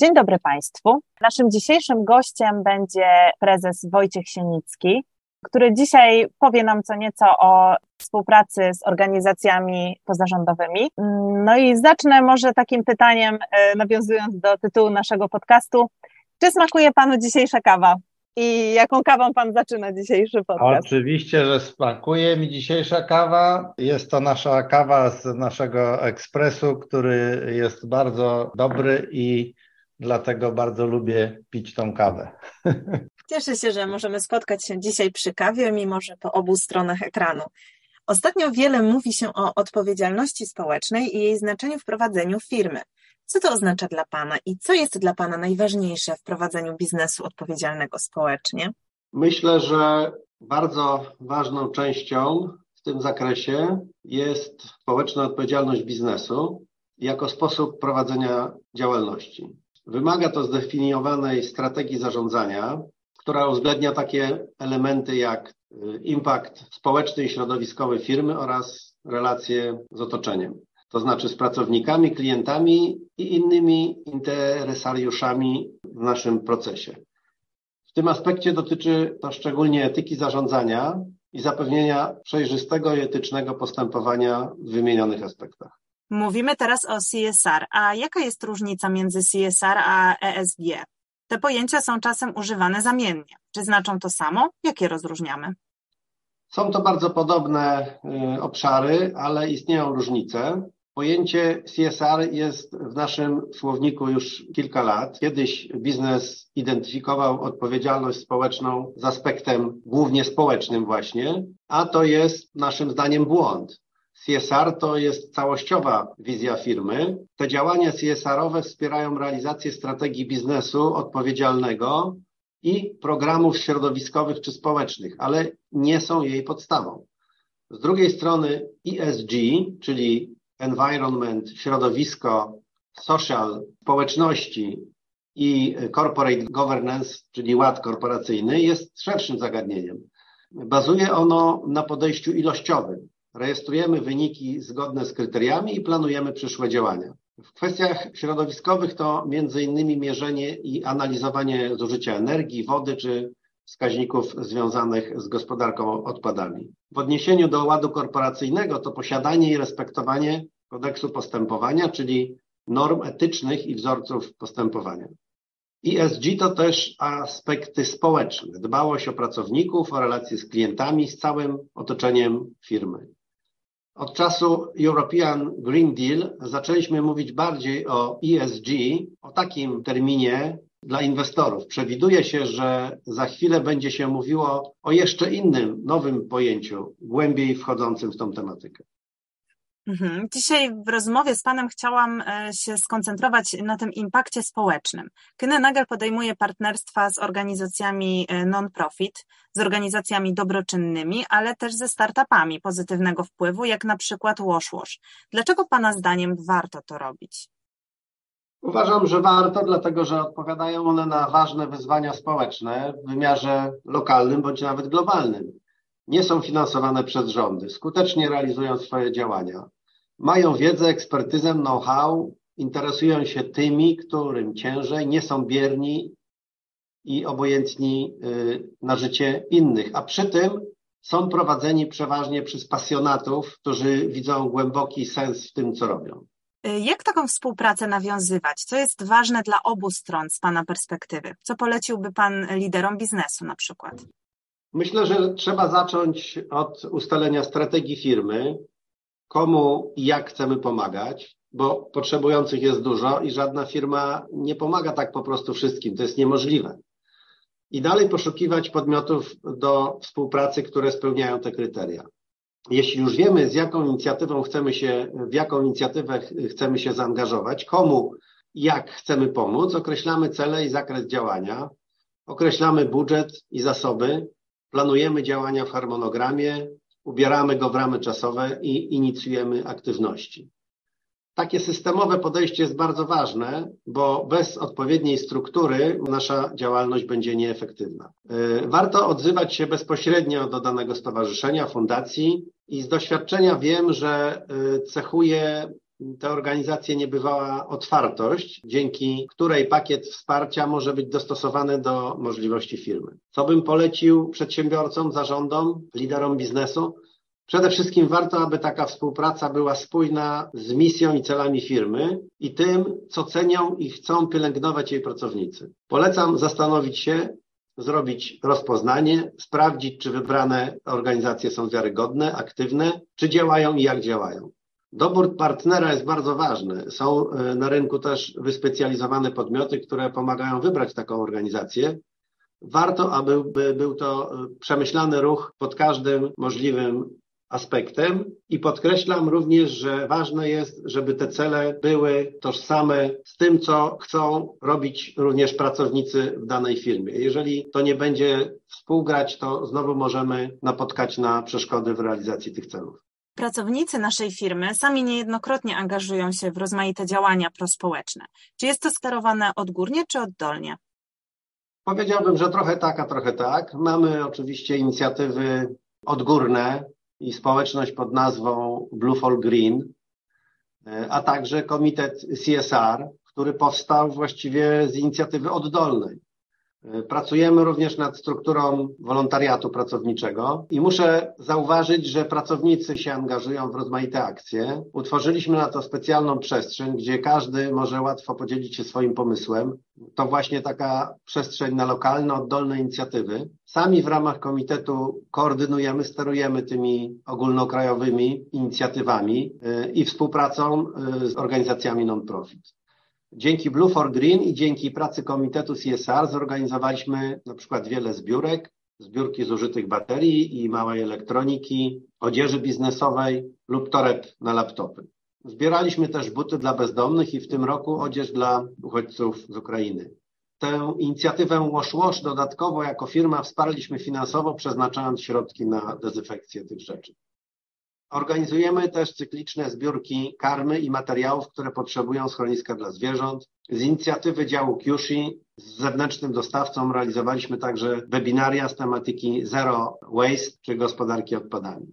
Dzień dobry Państwu. Naszym dzisiejszym gościem będzie prezes Wojciech Sienicki, który dzisiaj powie nam co nieco o współpracy z organizacjami pozarządowymi. No i zacznę może takim pytaniem, e, nawiązując do tytułu naszego podcastu. Czy smakuje Panu dzisiejsza kawa? I jaką kawą Pan zaczyna dzisiejszy podcast? Oczywiście, że smakuje mi dzisiejsza kawa. Jest to nasza kawa z naszego ekspresu, który jest bardzo dobry i dlatego bardzo lubię pić tą kawę. Cieszę się, że możemy spotkać się dzisiaj przy kawie, mimo że po obu stronach ekranu. Ostatnio wiele mówi się o odpowiedzialności społecznej i jej znaczeniu w prowadzeniu firmy. Co to oznacza dla Pana i co jest dla Pana najważniejsze w prowadzeniu biznesu odpowiedzialnego społecznie? Myślę, że bardzo ważną częścią w tym zakresie jest społeczna odpowiedzialność biznesu jako sposób prowadzenia działalności. Wymaga to zdefiniowanej strategii zarządzania, która uwzględnia takie elementy jak y, impact społeczny i środowiskowy firmy oraz relacje z otoczeniem, to znaczy z pracownikami, klientami i innymi interesariuszami w naszym procesie. W tym aspekcie dotyczy to szczególnie etyki zarządzania i zapewnienia przejrzystego i etycznego postępowania w wymienionych aspektach. Mówimy teraz o CSR, a jaka jest różnica między CSR a ESG? Te pojęcia są czasem używane zamiennie. Czy znaczą to samo? Jak je rozróżniamy? Są to bardzo podobne y, obszary, ale istnieją różnice. Pojęcie CSR jest w naszym słowniku już kilka lat. Kiedyś biznes identyfikował odpowiedzialność społeczną z aspektem głównie społecznym właśnie, a to jest naszym zdaniem błąd. CSR to jest całościowa wizja firmy. Te działania CSR-owe wspierają realizację strategii biznesu odpowiedzialnego i programów środowiskowych czy społecznych, ale nie są jej podstawą. Z drugiej strony ESG, czyli environment, środowisko, social, społeczności i corporate governance, czyli ład korporacyjny, jest szerszym zagadnieniem. Bazuje ono na podejściu ilościowym rejestrujemy wyniki zgodne z kryteriami i planujemy przyszłe działania. W kwestiach środowiskowych to innymi mierzenie i analizowanie zużycia energii, wody czy wskaźników związanych z gospodarką odpadami. W odniesieniu do ładu korporacyjnego to posiadanie i respektowanie kodeksu postępowania, czyli norm etycznych i wzorców postępowania. ESG to też aspekty społeczne, dbałość o pracowników, o relacje z klientami, z całym otoczeniem firmy. Od czasu European Green Deal zaczęliśmy mówić bardziej o ESG, o takim terminie dla inwestorów. Przewiduje się, że za chwilę będzie się mówiło o jeszcze innym, nowym pojęciu, głębiej wchodzącym w tą tematykę. Mhm. Dzisiaj w rozmowie z Panem chciałam e, się skoncentrować na tym impakcie społecznym. Nagel podejmuje partnerstwa z organizacjami e, non-profit, z organizacjami dobroczynnymi, ale też ze startupami pozytywnego wpływu, jak na przykład WashWash. Dlaczego Pana zdaniem warto to robić? Uważam, że warto, dlatego że odpowiadają one na ważne wyzwania społeczne w wymiarze lokalnym bądź nawet globalnym. Nie są finansowane przez rządy, skutecznie realizują swoje działania mają wiedzę, ekspertyzę, know-how, interesują się tymi, którym ciężej, nie są bierni i obojętni y, na życie innych, a przy tym są prowadzeni przeważnie przez pasjonatów, którzy widzą głęboki sens w tym, co robią. Jak taką współpracę nawiązywać? Co jest ważne dla obu stron z Pana perspektywy? Co poleciłby Pan liderom biznesu na przykład? Myślę, że trzeba zacząć od ustalenia strategii firmy, komu i jak chcemy pomagać, bo potrzebujących jest dużo i żadna firma nie pomaga tak po prostu wszystkim. To jest niemożliwe. I dalej poszukiwać podmiotów do współpracy, które spełniają te kryteria. Jeśli już wiemy, z jaką inicjatywą chcemy się, w jaką inicjatywę chcemy się zaangażować, komu jak chcemy pomóc, określamy cele i zakres działania, określamy budżet i zasoby, planujemy działania w harmonogramie, ubieramy go w ramy czasowe i inicjujemy aktywności. Takie systemowe podejście jest bardzo ważne, bo bez odpowiedniej struktury nasza działalność będzie nieefektywna. E, warto odzywać się bezpośrednio do danego stowarzyszenia, fundacji i z doświadczenia wiem, że e, cechuje te organizacje niebywała otwartość, dzięki której pakiet wsparcia może być dostosowany do możliwości firmy. Co bym polecił przedsiębiorcom, zarządom, liderom biznesu? Przede wszystkim warto, aby taka współpraca była spójna z misją i celami firmy i tym, co cenią i chcą pielęgnować jej pracownicy. Polecam zastanowić się, zrobić rozpoznanie, sprawdzić, czy wybrane organizacje są wiarygodne, aktywne, czy działają i jak działają. Dobór partnera jest bardzo ważny. Są e, na rynku też wyspecjalizowane podmioty, które pomagają wybrać taką organizację. Warto, aby był to e, przemyślany ruch pod każdym możliwym aspektem i podkreślam również, że ważne jest, żeby te cele były tożsame z tym, co chcą robić również pracownicy w danej firmie. Jeżeli to nie będzie współgrać, to znowu możemy napotkać na przeszkody w realizacji tych celów. Pracownicy naszej firmy sami niejednokrotnie angażują się w rozmaite działania prospołeczne. Czy jest to sterowane odgórnie czy oddolnie? Powiedziałbym, że trochę tak, a trochę tak. Mamy oczywiście inicjatywy odgórne, i społeczność pod nazwą Blue Fall Green, e, a także komitet CSR, który powstał właściwie z inicjatywy oddolnej. Pracujemy również nad strukturą wolontariatu pracowniczego i muszę zauważyć, że pracownicy się angażują w rozmaite akcje. Utworzyliśmy na to specjalną przestrzeń, gdzie każdy może łatwo podzielić się swoim pomysłem. To właśnie taka przestrzeń na lokalne, oddolne inicjatywy. Sami w ramach komitetu koordynujemy, sterujemy tymi ogólnokrajowymi inicjatywami y, i współpracą y, z organizacjami non-profit. Dzięki Blue for Green i dzięki pracy Komitetu CSR zorganizowaliśmy na przykład wiele zbiórek, zbiórki zużytych baterii i małej elektroniki, odzieży biznesowej lub toreb na laptopy. Zbieraliśmy też buty dla bezdomnych i w tym roku odzież dla uchodźców z Ukrainy. Tę inicjatywę Wash Wash dodatkowo jako firma wsparliśmy finansowo, przeznaczając środki na dezynfekcję tych rzeczy. Organizujemy też cykliczne zbiórki karmy i materiałów, które potrzebują schroniska dla zwierząt. Z inicjatywy działu Kyushi z zewnętrznym dostawcą realizowaliśmy także webinaria z tematyki Zero Waste, czy gospodarki odpadami.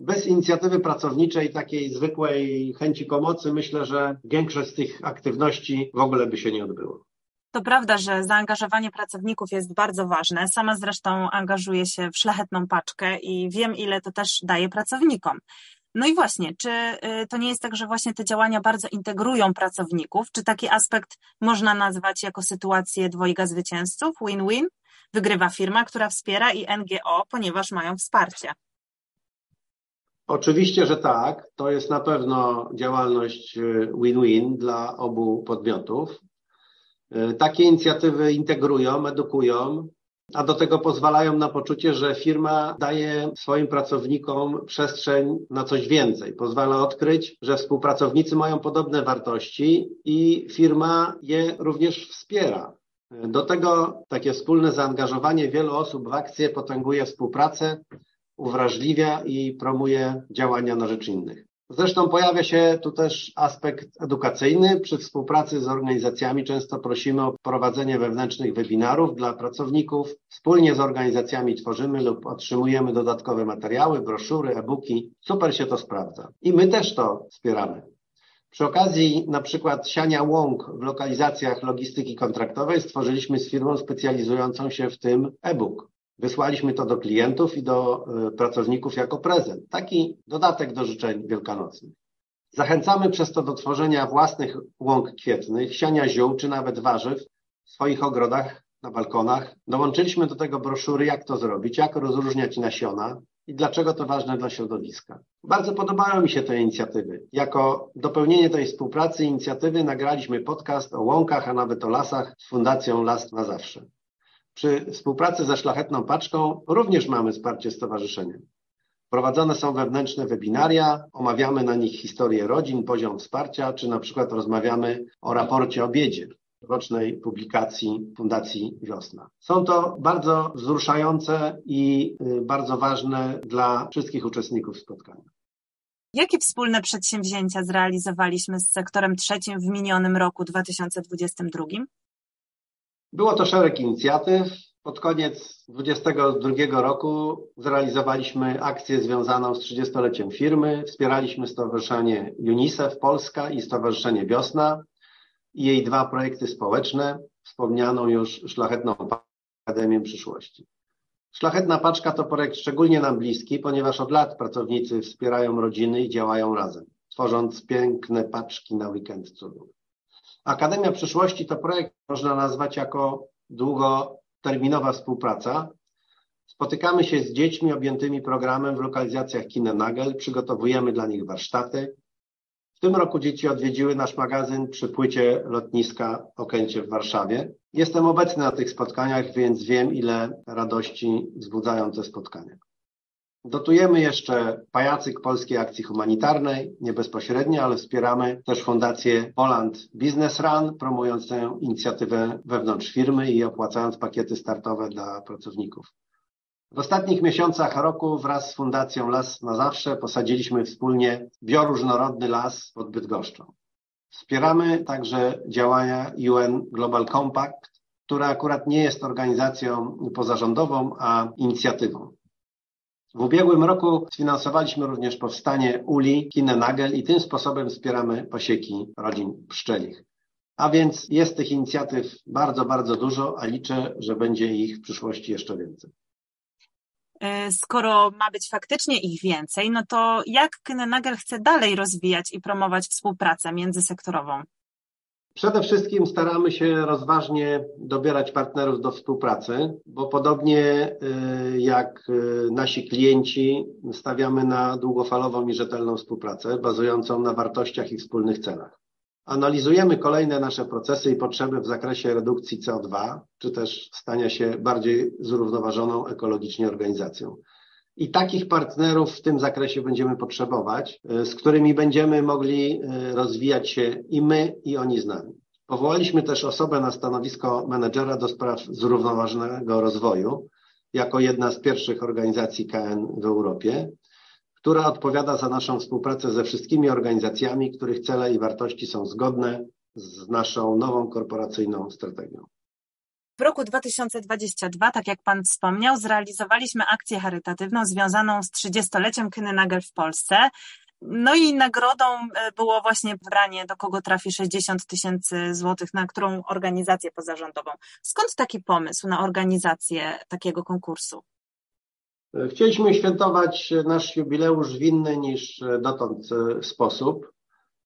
Bez inicjatywy pracowniczej, takiej zwykłej chęci pomocy, myślę, że większość z tych aktywności w ogóle by się nie odbyło. To prawda, że zaangażowanie pracowników jest bardzo ważne. Sama zresztą angażuję się w szlachetną paczkę i wiem, ile to też daje pracownikom. No i właśnie, czy y, to nie jest tak, że właśnie te działania bardzo integrują pracowników? Czy taki aspekt można nazwać jako sytuację dwojga zwycięzców, win-win? Wygrywa firma, która wspiera i NGO, ponieważ mają wsparcie. Oczywiście, że tak. To jest na pewno działalność y, win-win dla obu podmiotów. E, takie inicjatywy integrują, edukują, a do tego pozwalają na poczucie, że firma daje swoim pracownikom przestrzeń na coś więcej. Pozwala odkryć, że współpracownicy mają podobne wartości i firma je również wspiera. E, do tego takie wspólne zaangażowanie wielu osób w akcję potęguje współpracę, uwrażliwia i promuje działania na rzecz innych. Zresztą pojawia się tu też aspekt edukacyjny. Przy współpracy z organizacjami często prosimy o prowadzenie wewnętrznych webinarów dla pracowników. Wspólnie z organizacjami tworzymy lub otrzymujemy dodatkowe materiały, broszury, e-booki. Super się to sprawdza. I my też to wspieramy. Przy okazji na przykład siania łąk w lokalizacjach logistyki kontraktowej stworzyliśmy z firmą specjalizującą się w tym e-book. Wysłaliśmy to do klientów i do e, pracowników jako prezent. Taki dodatek do życzeń wielkanocnych. Zachęcamy przez to do tworzenia własnych łąk kwietnych, siania ziół czy nawet warzyw w swoich ogrodach, na balkonach. Dołączyliśmy do tego broszury, jak to zrobić, jak rozróżniać nasiona i dlaczego to ważne dla środowiska. Bardzo podobają mi się te inicjatywy. Jako dopełnienie tej współpracy inicjatywy nagraliśmy podcast o łąkach, a nawet o lasach z Fundacją Las na Zawsze. Przy współpracy ze Szlachetną Paczką również mamy wsparcie stowarzyszenia. Prowadzone są wewnętrzne webinaria, omawiamy na nich historię rodzin, poziom wsparcia, czy na przykład rozmawiamy o raporcie obiedzie rocznej publikacji Fundacji Wiosna. Są to bardzo wzruszające i y, bardzo ważne dla wszystkich uczestników spotkania. Jakie wspólne przedsięwzięcia zrealizowaliśmy z sektorem trzecim w minionym roku 2022? Było to szereg inicjatyw. Pod koniec 2022 roku zrealizowaliśmy akcję związaną z 30-leciem firmy. Wspieraliśmy Stowarzyszenie UNICEF Polska i Stowarzyszenie Wiosna i jej dwa projekty społeczne, wspomnianą już Szlachetną Akademię Przyszłości. Szlachetna Paczka to projekt szczególnie nam bliski, ponieważ od lat pracownicy wspierają rodziny i działają razem, tworząc piękne paczki na weekend cudów. Akademia Przyszłości to projekt, można nazwać jako długoterminowa współpraca. Spotykamy się z dziećmi objętymi programem w lokalizacjach Kinenagel, przygotowujemy dla nich warsztaty, w tym roku dzieci odwiedziły nasz magazyn przy płycie lotniska Okęcie w Warszawie. Jestem obecny na tych spotkaniach, więc wiem, ile radości wzbudzają te spotkania. Dotujemy jeszcze pajacyk Polskiej Akcji Humanitarnej, nie bezpośrednio, ale wspieramy też Fundację Poland Business Run, promując tę inicjatywę wewnątrz firmy i opłacając pakiety startowe dla pracowników. W ostatnich miesiącach roku wraz z Fundacją Las na Zawsze posadziliśmy wspólnie bioróżnorodny las pod Bydgoszczą. Wspieramy także działania UN Global Compact, która akurat nie jest organizacją pozarządową, a inicjatywą. W ubiegłym roku sfinansowaliśmy również powstanie uli Kinenagel i tym sposobem wspieramy pasieki rodzin pszczelich. A więc jest tych inicjatyw bardzo, bardzo dużo, a liczę, że będzie ich w przyszłości jeszcze więcej. E, skoro ma być faktycznie ich więcej, no to jak Kynenager chce dalej rozwijać i promować współpracę międzysektorową? Przede wszystkim staramy się rozważnie dobierać partnerów do współpracy, bo podobnie e, jak e, nasi klienci stawiamy na długofalową i rzetelną współpracę bazującą na wartościach i wspólnych celach. Analizujemy kolejne nasze procesy i potrzeby w zakresie redukcji CO2, czy też stania się bardziej zrównoważoną ekologicznie organizacją. I takich partnerów w tym zakresie będziemy potrzebować, e, z którymi będziemy mogli e, rozwijać się i my, i oni z nami. Powołaliśmy też osobę na stanowisko menedżera do spraw zrównoważonego rozwoju, jako jedna z pierwszych organizacji KN w Europie która odpowiada za naszą współpracę ze wszystkimi organizacjami, których cele i wartości są zgodne z naszą nową korporacyjną strategią. W roku 2022, tak jak Pan wspomniał, zrealizowaliśmy akcję charytatywną związaną z 30-leciem Kynynagel w Polsce. No i nagrodą e, było właśnie wybranie, do kogo trafi 60 tysięcy złotych, na którą organizację pozarządową. Skąd taki pomysł na organizację takiego konkursu? Chcieliśmy świętować nasz jubileusz w inny niż dotąd e, sposób.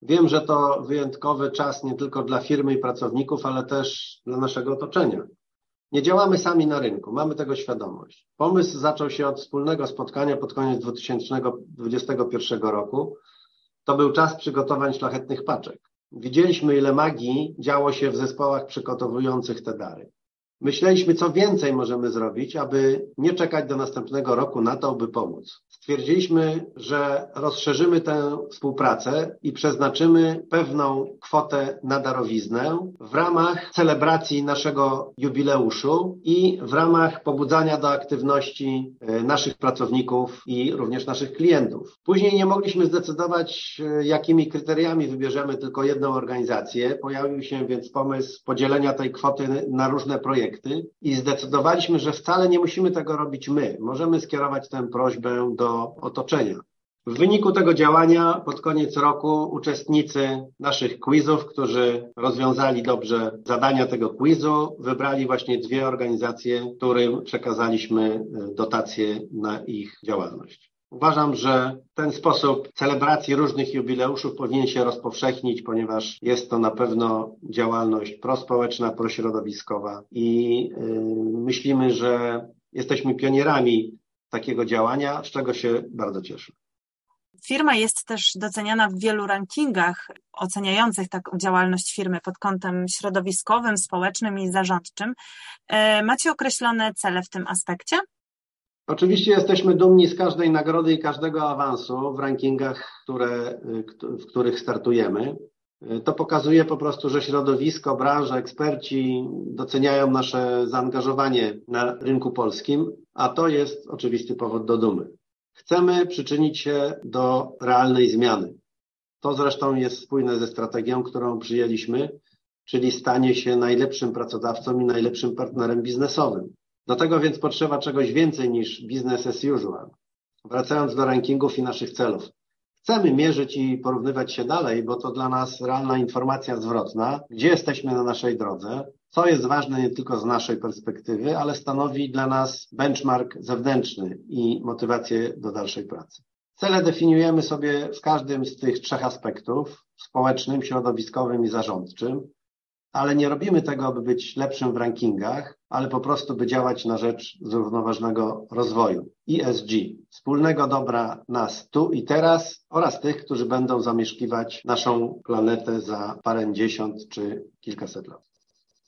Wiem, że to wyjątkowy czas nie tylko dla firmy i pracowników, ale też dla naszego otoczenia. Nie działamy sami na rynku, mamy tego świadomość. Pomysł zaczął się od wspólnego spotkania pod koniec 2021 roku. To był czas przygotowań szlachetnych paczek. Widzieliśmy, ile magii działo się w zespołach przygotowujących te dary. Myśleliśmy, co więcej możemy zrobić, aby nie czekać do następnego roku na to, by pomóc. Stwierdziliśmy, że rozszerzymy tę współpracę i przeznaczymy pewną kwotę na darowiznę w ramach celebracji naszego jubileuszu i w ramach pobudzania do aktywności e, naszych pracowników i również naszych klientów. Później nie mogliśmy zdecydować, e, jakimi kryteriami wybierzemy tylko jedną organizację. Pojawił się więc pomysł podzielenia tej kwoty na różne projekty i zdecydowaliśmy, że wcale nie musimy tego robić my. Możemy skierować tę prośbę do otoczenia. W wyniku tego działania pod koniec roku uczestnicy naszych quizów, którzy rozwiązali dobrze zadania tego quizu, wybrali właśnie dwie organizacje, którym przekazaliśmy e, dotacje na ich działalność. Uważam, że ten sposób celebracji różnych jubileuszów powinien się rozpowszechnić, ponieważ jest to na pewno działalność prospołeczna, prośrodowiskowa i yy, myślimy, że jesteśmy pionierami takiego działania, z czego się bardzo cieszę. Firma jest też doceniana w wielu rankingach oceniających taką działalność firmy pod kątem środowiskowym, społecznym i zarządczym. E, macie określone cele w tym aspekcie? Oczywiście jesteśmy dumni z każdej nagrody i każdego awansu w rankingach, które, w których startujemy. To pokazuje po prostu, że środowisko, branża, eksperci doceniają nasze zaangażowanie na rynku polskim, a to jest oczywisty powód do dumy. Chcemy przyczynić się do realnej zmiany. To zresztą jest spójne ze strategią, którą przyjęliśmy, czyli stanie się najlepszym pracodawcą i najlepszym partnerem biznesowym. Do tego więc potrzeba czegoś więcej niż business as usual. Wracając do rankingów i naszych celów. Chcemy mierzyć i porównywać się dalej, bo to dla nas realna informacja zwrotna, gdzie jesteśmy na naszej drodze, co jest ważne nie tylko z naszej perspektywy, ale stanowi dla nas benchmark zewnętrzny i motywację do dalszej pracy. Cele definiujemy sobie w każdym z tych trzech aspektów społecznym, środowiskowym i zarządczym ale nie robimy tego, aby być lepszym w rankingach, ale po prostu, by działać na rzecz zrównoważonego rozwoju. ESG, wspólnego dobra nas tu i teraz oraz tych, którzy będą zamieszkiwać naszą planetę za parędziesiąt czy kilkaset lat.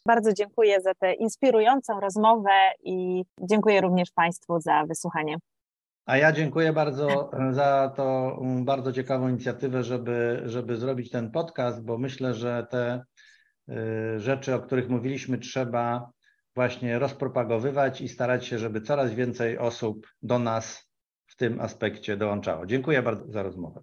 Bardzo dziękuję za tę inspirującą rozmowę i dziękuję również Państwu za wysłuchanie. A ja dziękuję bardzo za tą bardzo ciekawą inicjatywę, żeby, żeby zrobić ten podcast, bo myślę, że te rzeczy, o których mówiliśmy, trzeba właśnie rozpropagowywać i starać się, żeby coraz więcej osób do nas w tym aspekcie dołączało. Dziękuję bardzo za rozmowę.